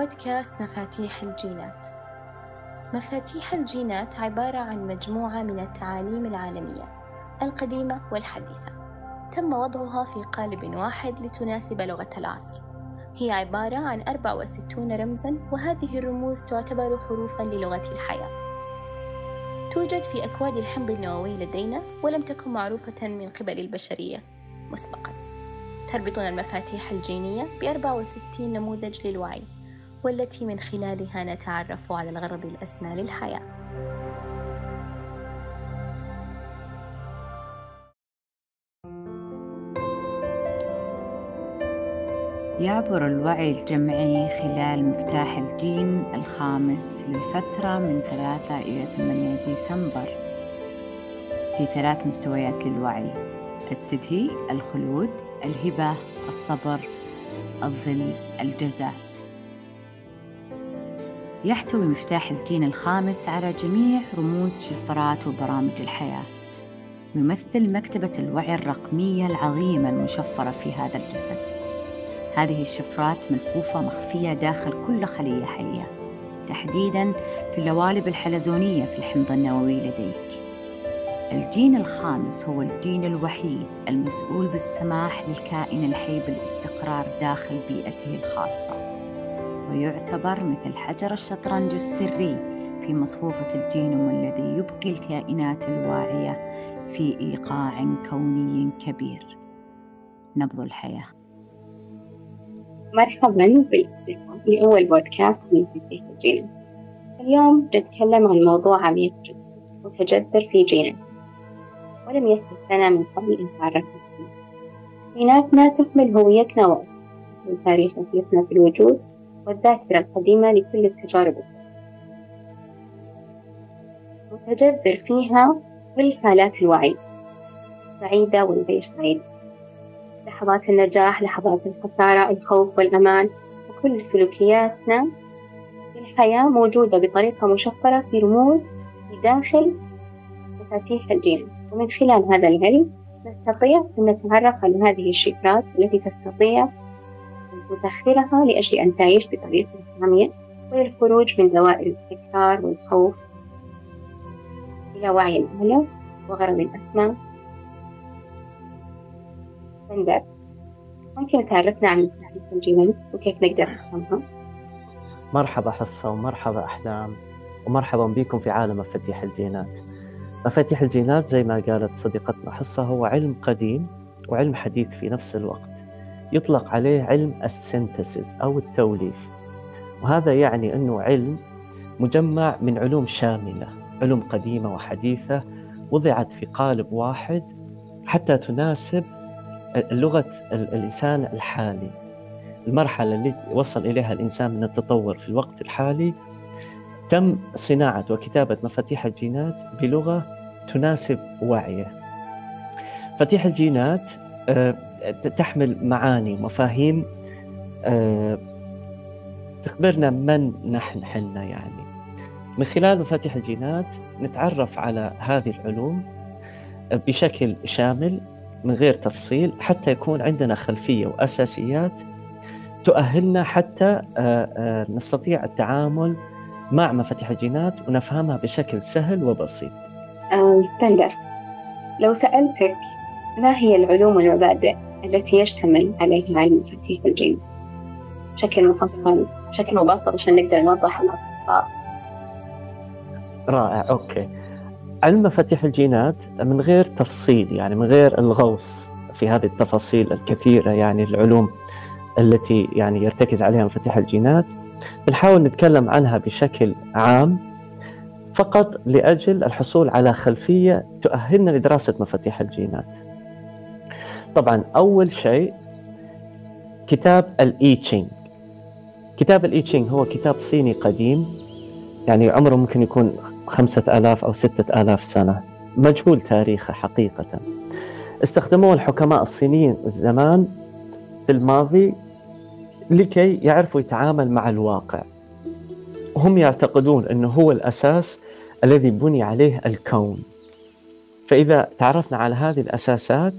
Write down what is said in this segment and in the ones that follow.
بودكاست مفاتيح الجينات. مفاتيح الجينات عبارة عن مجموعة من التعاليم العالمية القديمة والحديثة. تم وضعها في قالب واحد لتناسب لغة العصر. هي عبارة عن 64 رمزا وهذه الرموز تعتبر حروفا للغة الحياة. توجد في أكواد الحمض النووي لدينا ولم تكن معروفة من قبل البشرية مسبقا. تربطنا المفاتيح الجينية ب 64 نموذج للوعي. والتي من خلالها نتعرف على الغرض الأسمى للحياة. يعبر الوعي الجمعي خلال مفتاح الجين الخامس للفترة من 3 إلى 8 ديسمبر. في ثلاث مستويات للوعي الستي الخلود الهبة الصبر الظل الجزاء يحتوي مفتاح الجين الخامس على جميع رموز شفرات وبرامج الحياة. يمثل مكتبة الوعي الرقمية العظيمة المشفرة في هذا الجسد. هذه الشفرات ملفوفة مخفية داخل كل خلية حية تحديدا في اللوالب الحلزونية في الحمض النووي لديك. الجين الخامس هو الجين الوحيد المسؤول بالسماح للكائن الحي بالاستقرار داخل بيئته الخاصة. ويعتبر مثل حجر الشطرنج السري في مصفوفة الجينوم الذي يبقي الكائنات الواعية في إيقاع كوني كبير. نبض الحياة. مرحبا بالاستماع لأول بودكاست من تنفيذ الجينات اليوم نتكلم عن موضوع عميق جدا متجذر في جينات ولم يسبق لنا من قبل أن تعرفنا فيه جيناتنا تحمل هويتنا وأسرنا تاريخ في الوجود والذاكرة القديمة لكل التجارب السابقة. متجذر فيها كل حالات الوعي سعيدة والغير سعيدة. لحظات النجاح لحظات الخسارة الخوف والأمان وكل سلوكياتنا في الحياة موجودة بطريقة مشفرة في رموز في داخل مفاتيح الجين ومن خلال هذا العلم نستطيع أن نتعرف على هذه الشفرات التي تستطيع أن تسخرها لأجل أن تعيش بطريقة سامية والخروج من دوائر التكرار والخوف إلى وعي الأعلى وغرض الأسمى بندر ممكن تعرفنا عن مفاتيح الجينات وكيف نقدر نفهمها؟ مرحبا حصة ومرحبا أحلام ومرحبا بكم في عالم مفاتيح الجينات. مفاتيح الجينات زي ما قالت صديقتنا حصة هو علم قديم وعلم حديث في نفس الوقت. يطلق عليه علم السنتسيس أو التوليف. وهذا يعني أنه علم مجمع من علوم شاملة علوم قديمة وحديثة وضعت في قالب واحد حتى تناسب لغة الإنسان الحالي. المرحلة اللي وصل إليها الإنسان من التطور في الوقت الحالي تم صناعة وكتابة مفاتيح الجينات بلغة تناسب وعيه. مفاتيح الجينات تحمل معاني ومفاهيم تخبرنا من نحن حنا يعني. من خلال مفاتيح الجينات نتعرف على هذه العلوم بشكل شامل من غير تفصيل حتى يكون عندنا خلفية وأساسيات تؤهلنا حتى نستطيع التعامل مع مفاتيح الجينات ونفهمها بشكل سهل وبسيط. بندر لو سألتك ما هي العلوم والمبادئ التي يشتمل عليها علم مفاتيح الجينات؟ بشكل مفصل بشكل مبسط عشان نقدر نوضح الأخطاء. رائع أوكي. علم مفاتيح الجينات من غير تفصيل يعني من غير الغوص في هذه التفاصيل الكثيرة يعني العلوم التي يعني يرتكز عليها مفاتيح الجينات بنحاول نتكلم عنها بشكل عام فقط لأجل الحصول على خلفية تؤهلنا لدراسة مفاتيح الجينات طبعا أول شيء كتاب الإيتشينج كتاب الإيتشينج هو كتاب صيني قديم يعني عمره ممكن يكون خمسة آلاف أو ستة آلاف سنة. مجهول تاريخه حقيقة. استخدموه الحكماء الصينيين زمان في الماضي لكي يعرفوا يتعامل مع الواقع. هم يعتقدون أنه هو الأساس الذي بني عليه الكون. فإذا تعرفنا على هذه الأساسات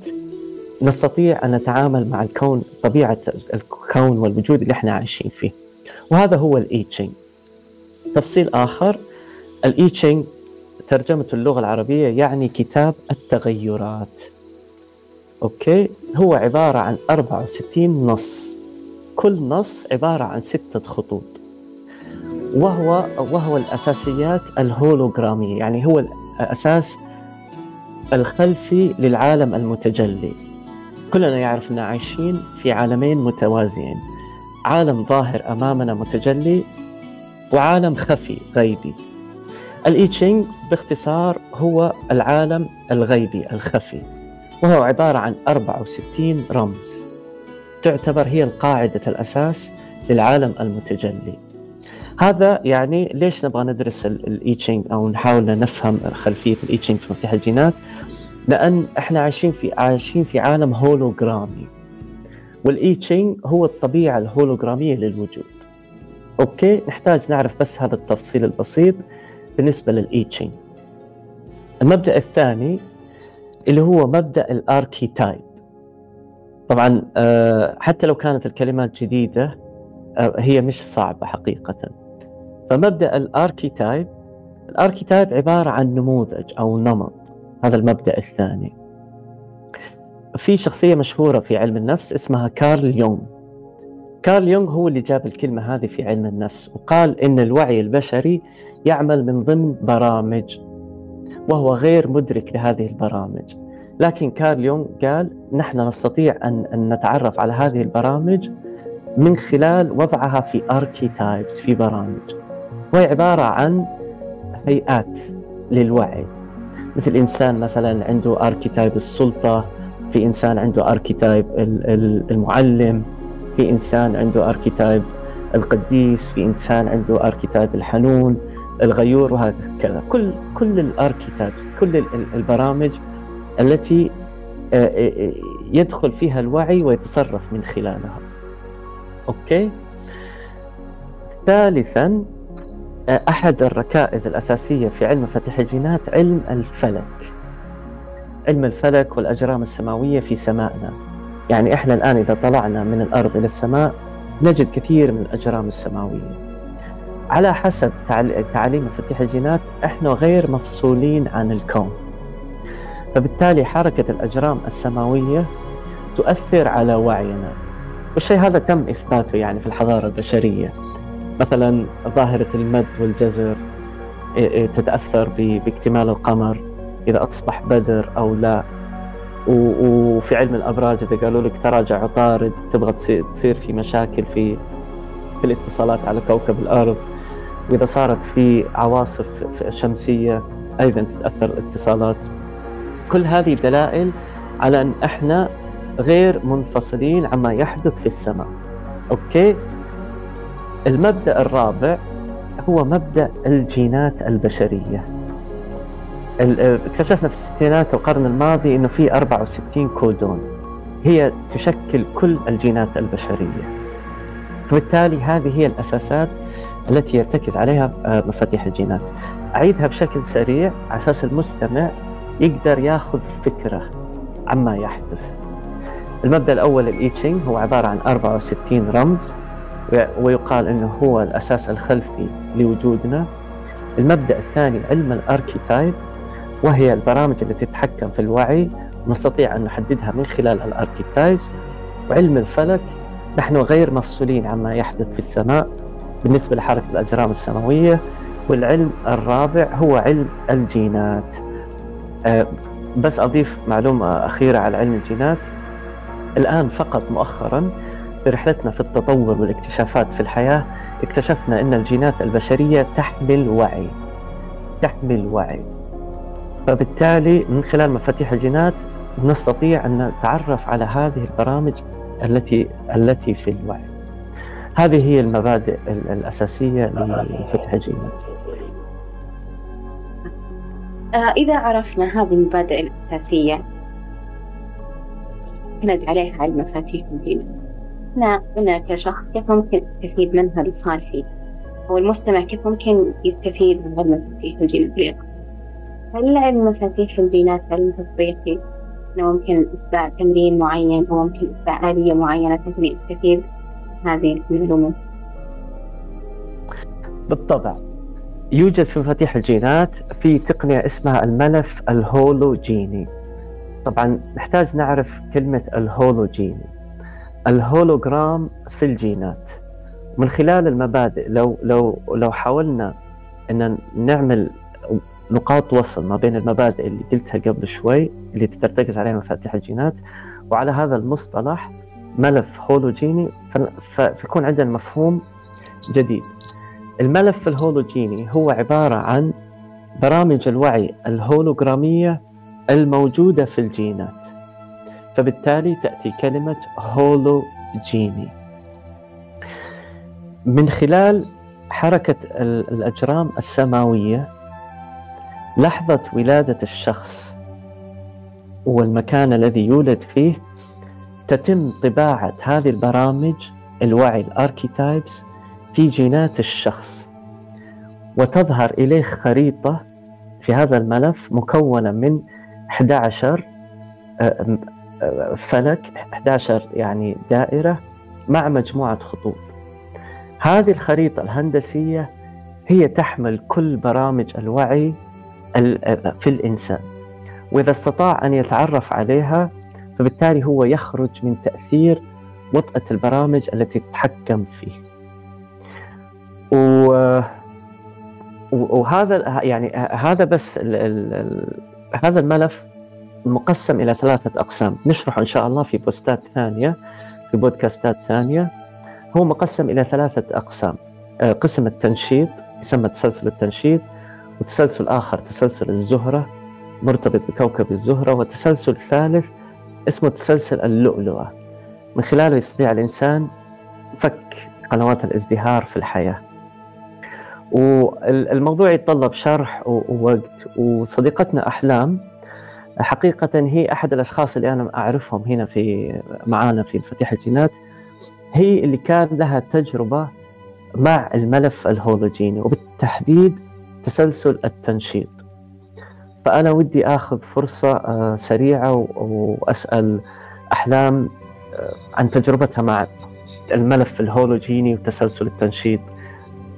نستطيع أن نتعامل مع الكون طبيعة الكون والوجود اللي إحنا عايشين فيه. وهذا هو الإي تشينج تفصيل آخر. الإي تشينج ترجمة اللغة العربية يعني كتاب التغيرات. okay؟ هو عبارة عن 64 نص. كل نص عبارة عن ستة خطوط. وهو وهو الأساسيات الهولوغرامية يعني هو الأساس الخلفي للعالم المتجلي. كلنا يعرف أن عايشين في عالمين متوازيين. عالم ظاهر أمامنا متجلي وعالم خفي غيبي. الإيتشينغ باختصار هو العالم الغيبي الخفي وهو عبارة عن 64 رمز. تعتبر هي القاعدة الأساس للعالم المتجلي. هذا يعني ليش نبغى ندرس الايتشينج أو نحاول نفهم خلفية الايتشينج في مفتاح الجينات؟ لأن إحنا عايشين في عايشين في عالم هولوجرامي والايتشينج هو الطبيعة الهولوجراميه للوجود. okay؟ نحتاج نعرف بس هذا التفصيل البسيط بالنسبة للايتشينج المبدأ الثاني اللي هو مبدأ الأركيتايب. طبعا آه، حتى لو كانت الكلمات جديدة آه، هي مش صعبة حقيقة. فمبدأ الأركيتايب الأركيتايب عبارة عن نموذج أو نمط. هذا المبدأ الثاني. في شخصية مشهورة في علم النفس اسمها كارل يونغ. كارل يونغ هو اللي جاب الكلمة هذه في علم النفس وقال إن الوعي البشري يعمل من ضمن برامج وهو غير مدرك لهذه البرامج. لكن كارل يونغ قال نحن نستطيع ان أن نتعرف على هذه البرامج من خلال وضعها في archetypes في برامج. وهي عبارة عن هيئات للوعي. مثل إنسان مثلا عنده archetype السلطة في إنسان عنده archetype المعلم في إنسان عنده archetype القديس في إنسان عنده archetype الحنون الغيور وهكذا. كل كل ال archetypes كل البرامج التي آه، آه، آه، يدخل فيها الوعي ويتصرف من خلالها. okay؟ ثالثا أحد الركائز الأساسية في علم مفاتيح الجينات علم الفلك. علم الفلك والأجرام السماوية في سمائنا. يعني إحنا الآن إذا طلعنا من الأرض إلى السماء نجد كثير من الأجرام السماوية. على حسب تعاليم مفاتيح الجينات إحنا غير مفصولين عن الكون. فبالتالي حركة الأجرام السماوية تؤثر على وعينا. والشيء هذا تم إثباته يعني في الحضارة البشرية. مثلا ظاهرة المد والجزر إيه، إيه، تتأثر باكتمال القمر إذا أصبح بدر أو لا. وفي علم الأبراج إذا قالوا لك تراجع عطارد تبغى تصير في مشاكل في في الاتصالات على كوكب الأرض. وإذا صارت في عواصف شمسية أيضا تتأثر الاتصالات. كل هذه دلائل على أن إحنا غير منفصلين عما يحدث في السماء. أوكي؟ المبدأ الرابع هو مبدأ الجينات البشرية. اكتشفنا في الستينات القرن الماضي إنه في 64 كودون. هي تشكل كل الجينات البشرية. فبالتالي هذه هي الأساسات التي يرتكز عليها آه، مفاتيح الجينات. أعيدها بشكل سريع على أساس المستمع يقدر ياخذ فكرة عما يحدث. المبدأ الأول الايتشينج هو عبارة عن 64 رمز. ويقال إنه هو الأساس الخلفي لوجودنا. المبدأ الثاني علم الأركيتايب وهي البرامج التي تتحكم في الوعي نستطيع أن نحددها من خلال الأركيتايبس. وعلم الفلك نحن غير مفصولين عما يحدث في السماء بالنسبة لحركة الأجرام السماوية والعلم الرابع هو علم الجينات. أه بس أضيف معلومة أخيرة على علم الجينات. الآن فقط مؤخرا في رحلتنا في التطور والاكتشافات في الحياة اكتشفنا أن الجينات البشرية تحمل وعي. تحمل وعي. فبالتالي من خلال مفاتيح الجينات نستطيع أن نتعرف على هذه البرامج التي التي في الوعي. هذه هي المبادئ الأساسية لفتح الجينات. آه، إذا عرفنا هذه المبادئ الأساسية استند عليها علم مفاتيح الجينات. أنا أنا كشخص كيف ممكن أستفيد منها لصالحي؟ أو المستمع كيف ممكن يستفيد من علم مفاتيح الجينات هل علم مفاتيح الجينات علم تطبيقي؟ أنا ممكن أتبع تمرين معين أو ممكن أتبع آلية معينة تخليني أستفيد هذه المعلومة. بالطبع يوجد في مفاتيح الجينات في تقنية اسمها الملف الهولوجيني. طبعا نحتاج نعرف كلمة الهولوجيني. الهولوجرام في الجينات. من خلال المبادئ لو لو لو حاولنا أن نعمل نقاط وصل ما بين المبادئ اللي قلتها قبل شوي اللي ترتكز عليها مفاتيح الجينات وعلى هذا المصطلح ملف هولوجيني فيكون عندنا مفهوم جديد. الملف الهولوجيني هو عبارة عن برامج الوعي الهولوجرامية الموجودة في الجينات. فبالتالي تأتي كلمة هولوجيني. من خلال حركة الأجرام السماوية لحظة ولادة الشخص والمكان الذي يولد فيه تتم طباعة هذه البرامج الوعي ال archetypes في جينات الشخص. وتظهر إليه خريطة في هذا الملف مكونة من 11 آه، آه، فلك 11 يعني دائرة مع مجموعة خطوط. هذه الخريطة الهندسية هي تحمل كل برامج الوعي في الإنسان. وإذا استطاع أن يتعرف عليها فبالتالي هو يخرج من تأثير وطأة البرامج التي تتحكم فيه. و... وهذا يعني هذا بس ال... ال... هذا الملف مقسم إلى ثلاثة أقسام. نشرح إن شاء الله في بوستات ثانية في بودكاستات ثانية. هو مقسم إلى ثلاثة أقسام. آه، قسم التنشيط يسمى تسلسل التنشيط وتسلسل آخر تسلسل الزهرة مرتبط بكوكب الزهرة وتسلسل ثالث اسمه تسلسل اللؤلؤة. من خلاله يستطيع الإنسان فك قنوات الازدهار في الحياة. والموضوع يتطلب شرح ووقت. وصديقتنا أحلام حقيقة هي أحد الأشخاص اللي أنا أعرفهم هنا في معانا في فتيح الجينات. هي اللي كان لها تجربة مع الملف الهولوجيني وبالتحديد تسلسل التنشيط. فأنا ودي أخذ فرصة آه، سريعة وأسأل أحلام آه، عن تجربتها مع الملف الهولوجيني وتسلسل التنشيط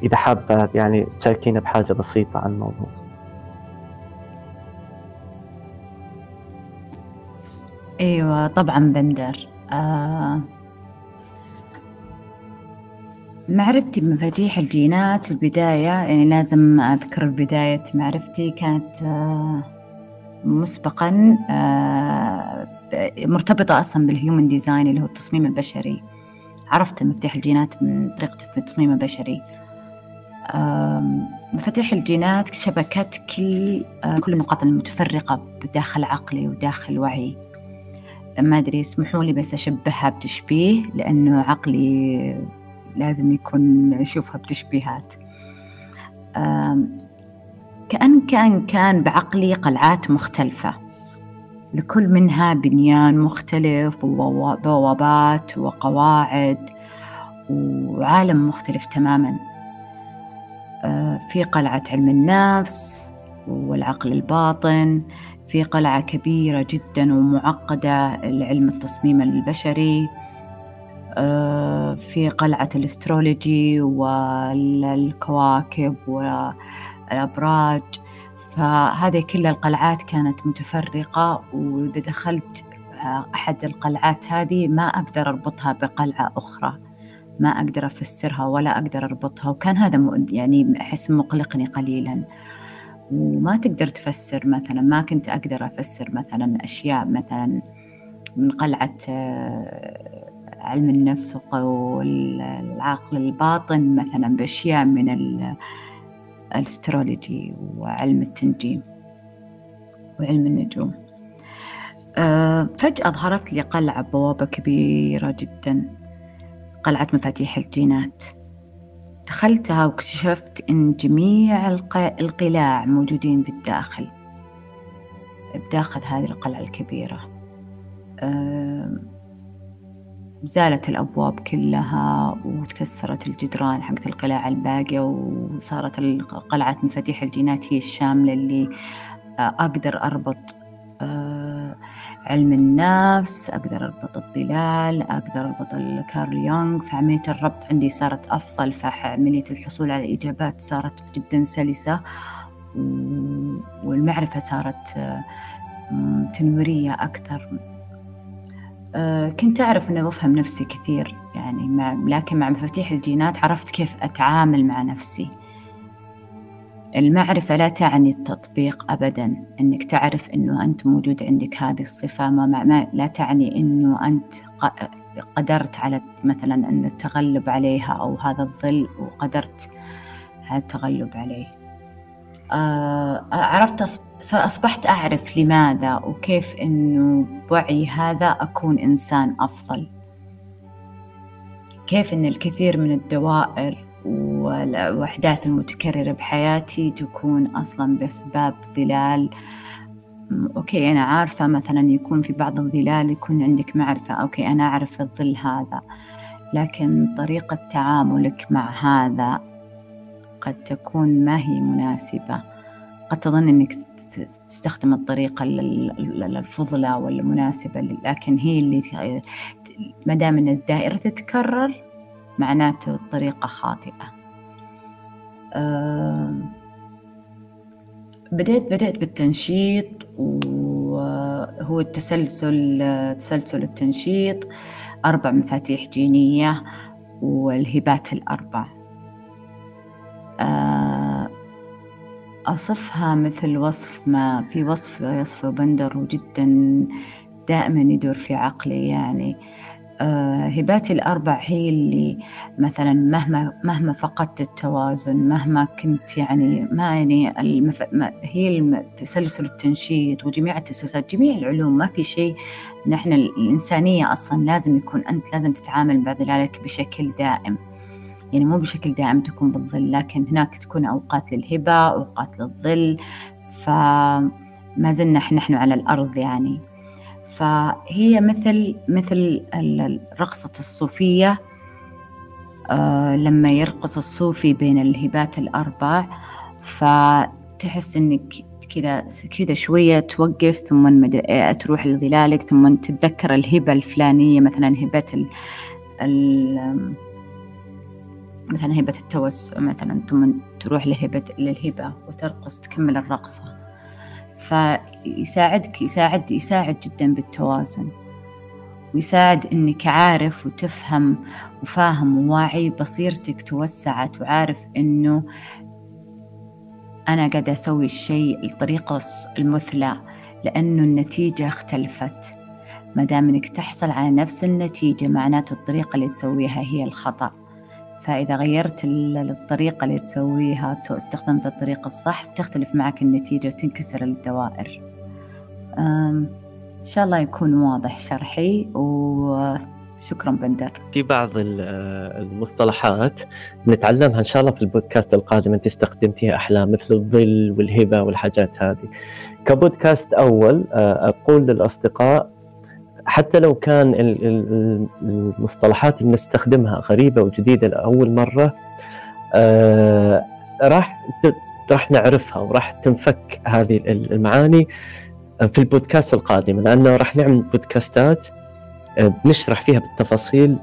إذا حابة يعني تشاركينا بحاجة بسيطة عن الموضوع. إيوه طبعا بندر. آه معرفتي بمفاتيح الجينات في البداية يعني لازم أذكر بداية معرفتي كانت آه، مسبقا آه، مرتبطة أصلا بال Human Design اللي هو التصميم البشري. عرفت مفاتيح الجينات من طريقة التصميم البشري. مفاتيح الجينات شبكت كل آه، كل النقاط المتفرقة بداخل عقلي وداخل وعيي. ما أدري اسمحوا لي بس أشبهها بتشبيه لأنه عقلي لازم يكون نشوفها بتشبيهات. كأن كأن كان بعقلي قلعات مختلفة. لكل منها بنيان مختلف وبوابات وقواعد وعالم مختلف تماما. في قلعة علم النفس والعقل الباطن. في قلعة كبيرة جدا ومعقدة لعلم التصميم البشري آه، في قلعة الأسترولوجي والكواكب والأبراج. فهذه كل القلعات كانت متفرقة وإذا دخلت آه، أحد القلعات هذه ما أقدر أربطها بقلعة أخرى. ما أقدر أفسرها ولا أقدر أربطها. وكان هذا يعني أحس مقلقني قليلا. وما تقدر تفسر مثلا ما كنت أقدر أفسر مثلا أشياء مثلا من قلعة آه، علم النفس والعقل الباطن مثلا بأشياء من الأسترولوجي وعلم التنجيم وعلم النجوم. آه، فجأة ظهرت لي قلعة بوابة كبيرة جدا قلعة مفاتيح الجينات. دخلتها واكتشفت أن جميع القلاع موجودين بالداخل. بداخل هذه القلعة الكبيرة. زالت الأبواب كلها وتكسرت الجدران حقت القلاع الباقية وصارت قلعة مفاتيح الجينات هي الشاملة اللي أقدر أربط آه، علم النفس أقدر أربط الظلال أقدر أربط كارل يونغ. فعملية الربط عندي صارت أفضل فعملية الحصول على الإجابات صارت جدا سلسة. والمعرفة صارت تنويرية أكثر. آه، كنت أعرف أنه أفهم نفسي كثير يعني مع لكن مع مفاتيح الجينات عرفت كيف أتعامل مع نفسي. المعرفة لا تعني التطبيق أبدا. أنك تعرف أنه أنت موجود عندك هذه الصفة ما, ما لا تعني أنه أنت قدرت على مثلا أن التغلب عليها أو هذا الظل وقدرت على التغلب عليه. آه، عرفت أصبحت أعرف لماذا وكيف أنه بوعيي هذا أكون إنسان أفضل. كيف أن الكثير من الدوائر والأحداث المتكررة بحياتي تكون أصلا بأسباب ظلال. okay أنا عارفة مثلا يكون في بعض الظلال يكون عندك معرفة. okay أنا أعرف الظل هذا لكن طريقة تعاملك مع هذا قد تكون ما هي مناسبة. قد تظن أنك تستخدم الطريقة الفضلة والمناسبة لكن هي اللي ما دام أن الدائرة تتكرر معناته الطريقة خاطئة. أه بديت بديت بالتنشيط وهو التسلسل تسلسل التنشيط أربع مفاتيح جينية والهبات الأربع. أه أصفها مثل وصف ما في وصف يصفه بندر وجدا دائما يدور في عقلي يعني. آه، هباتي الأربع هي اللي مثلا مهما مهما فقدت التوازن مهما كنت يعني ما يعني المف... ما هي تسلسل التنشيط وجميع التسلسلات جميع العلوم ما في شيء نحن الإنسانية أصلا لازم يكون أنت لازم تتعامل مع ذلك بشكل دائم. يعني مو بشكل دائم تكون بالظل لكن هناك تكون أوقات للهبة أوقات للظل فما زلنا نحن على الأرض يعني. فهي مثل مثل الرقصة الصوفية آه، لما يرقص الصوفي بين الهبات الأربع فتحس إنك كذا كذا شوية توقف ثم تروح لظلالك ثم تتذكر الهبة الفلانية مثلا هبة ال مثلا هبة التوسع مثلا ثم تروح لهبة للهبة وترقص تكمل الرقصة. فيساعدك يساعد يساعد جدا بالتوازن. ويساعد إنك عارف وتفهم وفاهم وواعي بصيرتك توسعت وعارف إنه أنا قاعدة أسوي الشيء الطريقة المثلى لأنه النتيجة اختلفت. ما دام إنك تحصل على نفس النتيجة معناته الطريقة اللي تسويها هي الخطأ. فإذا غيرت الطريقة اللي تسويها استخدمت الطريقة الصح تختلف معك النتيجة وتنكسر الدوائر. إن شاء الله يكون واضح شرحي وشكرا بندر. في بعض المصطلحات نتعلمها إن شاء الله في البودكاست القادم. أنت استخدمتيها أحلام مثل الظل والهبة والحاجات هذه. كبودكاست أول أقول للأصدقاء حتى لو كان المصطلحات اللي نستخدمها غريبة وجديدة لأول مرة آه راح راح نعرفها وراح تنفك هذه المعاني في البودكاست القادم. لأنه راح نعمل بودكاستات آه، بنشرح فيها بالتفاصيل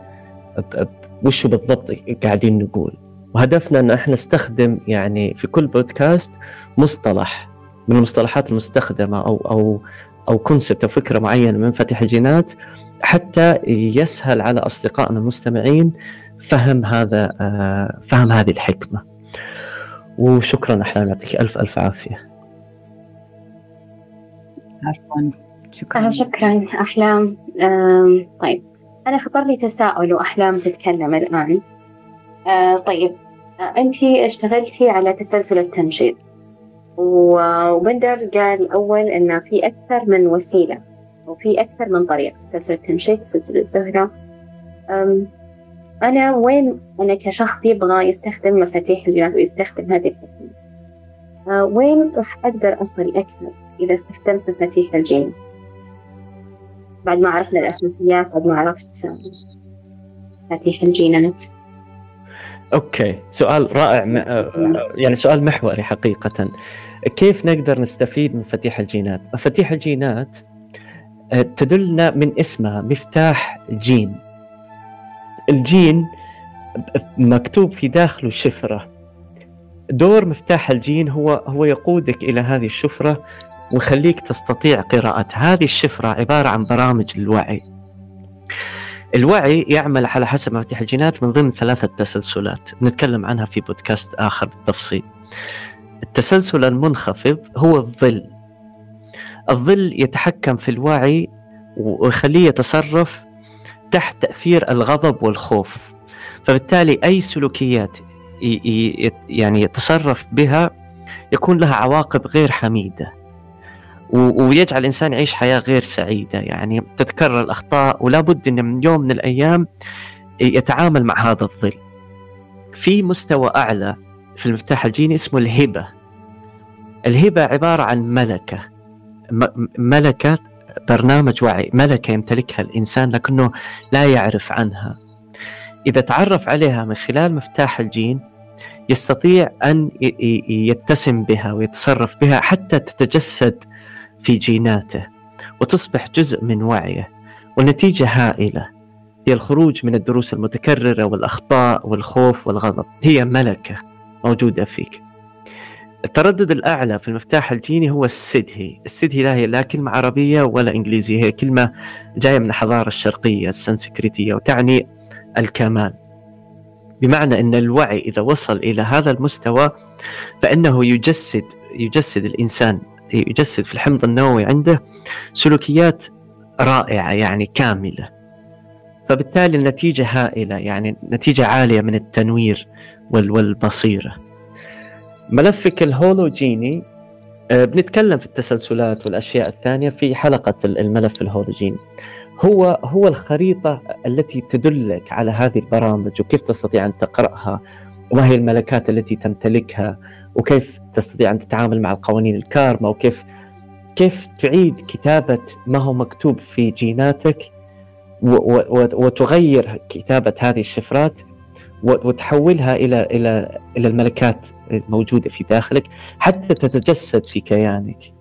وش بالضبط قاعدين نقول. وهدفنا إن إحنا نستخدم يعني في كل بودكاست مصطلح من المصطلحات المستخدمة أو أو أو كونسبت أو فكرة معينة من فتح الجينات حتى يسهل على أصدقائنا المستمعين فهم هذا آه، فهم هذه الحكمة. وشكرا أحلام يعطيك ألف ألف عافية. عفوا شكرا آه شكرا أحلام طيب أنا خطر لي تساؤل وأحلام تتكلم الآن. آه طيب انت اشتغلتي على تسلسل التنشيط وبندر قال أول أن في أكثر من وسيلة وفي أكثر من طريقة سلسلة تنشيط سلسلة زهرة. أنا وين أنا كشخص يبغى يستخدم مفاتيح الجينات ويستخدم هذه الحكمة أه، وين راح أقدر أصل أكثر إذا استخدمت مفاتيح الجينات بعد ما عرفنا الأساسيات بعد ما عرفت مفاتيح الجينات okay. سؤال رائع يعني سؤال محوري حقيقة. كيف نقدر نستفيد من مفاتيح الجينات؟ مفاتيح الجينات آه، تدلنا من اسمها مفتاح جين. الجين مكتوب في داخله شفره دور مفتاح الجين هو هو يقودك إلى هذه الشفرة ويخليك تستطيع قراءة. هذه الشفرة عبارة عن برامج الوعي الوعي يعمل على حسب مفاتيح الجينات من ضمن ثلاثة تسلسلات. نتكلم عنها في بودكاست آخر بالتفصيل. التسلسل المنخفض هو الظل. الظل يتحكم في الوعي ويخليه يتصرف تحت تأثير الغضب والخوف. فبالتالي أي سلوكيات يعني يتصرف بها يكون لها عواقب غير حميدة. ويجعل الإنسان يعيش حياة غير سعيدة. يعني تتكرر الأخطاء ولا بد انه من يوم من الأيام يتعامل مع هذا الظل. في مستوى أعلى في المفتاح الجيني اسمه الهبة. الهبة عبارة عن ملكة. ملكة برنامج وعي ملكة يمتلكها الإنسان لكنه لا يعرف عنها. إذا تعرف عليها من خلال مفتاح الجين يستطيع أن يتسم بها ويتصرف بها حتى تتجسد في جيناته وتصبح جزء من وعيه والنتيجة هائلة. هي الخروج من الدروس المتكررة والأخطاء والخوف والغضب. هي ملكة موجودة فيك. التردد الأعلى في المفتاح الجيني هو السدهي. السدهي لا هي لا كلمة عربية ولا إنجليزية هي كلمة جاية من الحضارة الشرقية السنسكريتية وتعني الكمال. بمعنى أن الوعي إذا وصل إلى هذا المستوى فإنه يجسد يجسد الإنسان. يجسد في الحمض النووي عنده سلوكيات رائعة يعني كاملة. فبالتالي النتيجة هائلة يعني نتيجة عالية من التنوير والبصيرة. ملفك الهولوجيني آه، بنتكلم في التسلسلات والأشياء الثانية في حلقة الملف الهولوجيني. هو هو الخريطة التي تدلك على هذه البرامج وكيف تستطيع أن تقرأها وما هي الملكات التي تمتلكها وكيف تستطيع أن تتعامل مع القوانين الكارما وكيف كيف تعيد كتابة ما هو مكتوب في جيناتك وتغير كتابة هذه الشفرات وتحولها إلى إلى إلى الملكات الموجودة في داخلك حتى تتجسد في كيانك.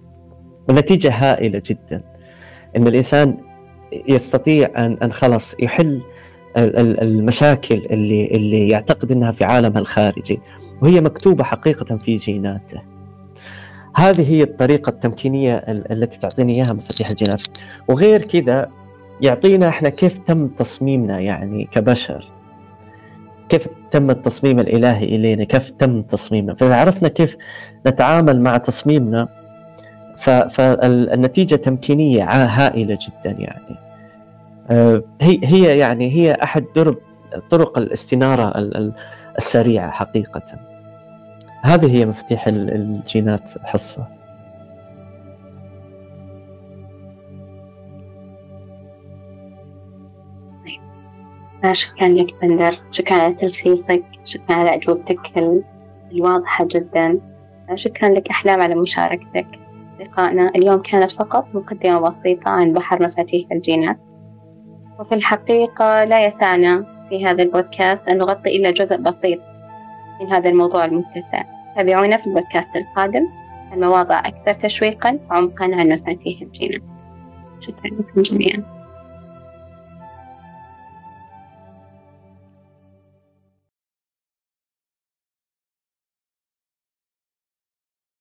والنتيجه هائلة جدا إن الإنسان يستطيع أن أن خلص يحل المشاكل اللي اللي يعتقد إنها في عالمها الخارجي. وهي مكتوبة حقيقة في جيناته. هذه هي الطريقة التمكينية التي تعطيني إياها مفاتيح الجينات. وغير كذا يعطينا إحنا كيف تم تصميمنا يعني كبشر. كيف تم التصميم الإلهي إلينا؟ كيف تم تصميمنا؟ فإذا عرفنا كيف نتعامل مع تصميمنا فالنتيجة تمكينية هائلة جدا يعني. آه، هي هي يعني هي أحد درب طرق الاستنارة السريعة حقيقة. هذه هي مفاتيح الجينات حصة شكرا لك بندر. شكرا على تلخيصك شكرا على أجوبتك الواضحة جدا. شكرا لك أحلام على مشاركتك. لقائنا اليوم كانت فقط مقدمة بسيطة عن بحر مفاتيح الجينات. وفي الحقيقة لا يسعنا في هذا البودكاست أن نغطي إلا جزء بسيط من هذا الموضوع المتسع. تابعونا في البودكاست القادم. المواضع أكثر تشويقا وعمقا عن مفاتيح الجينات شكرا لكم جميعا.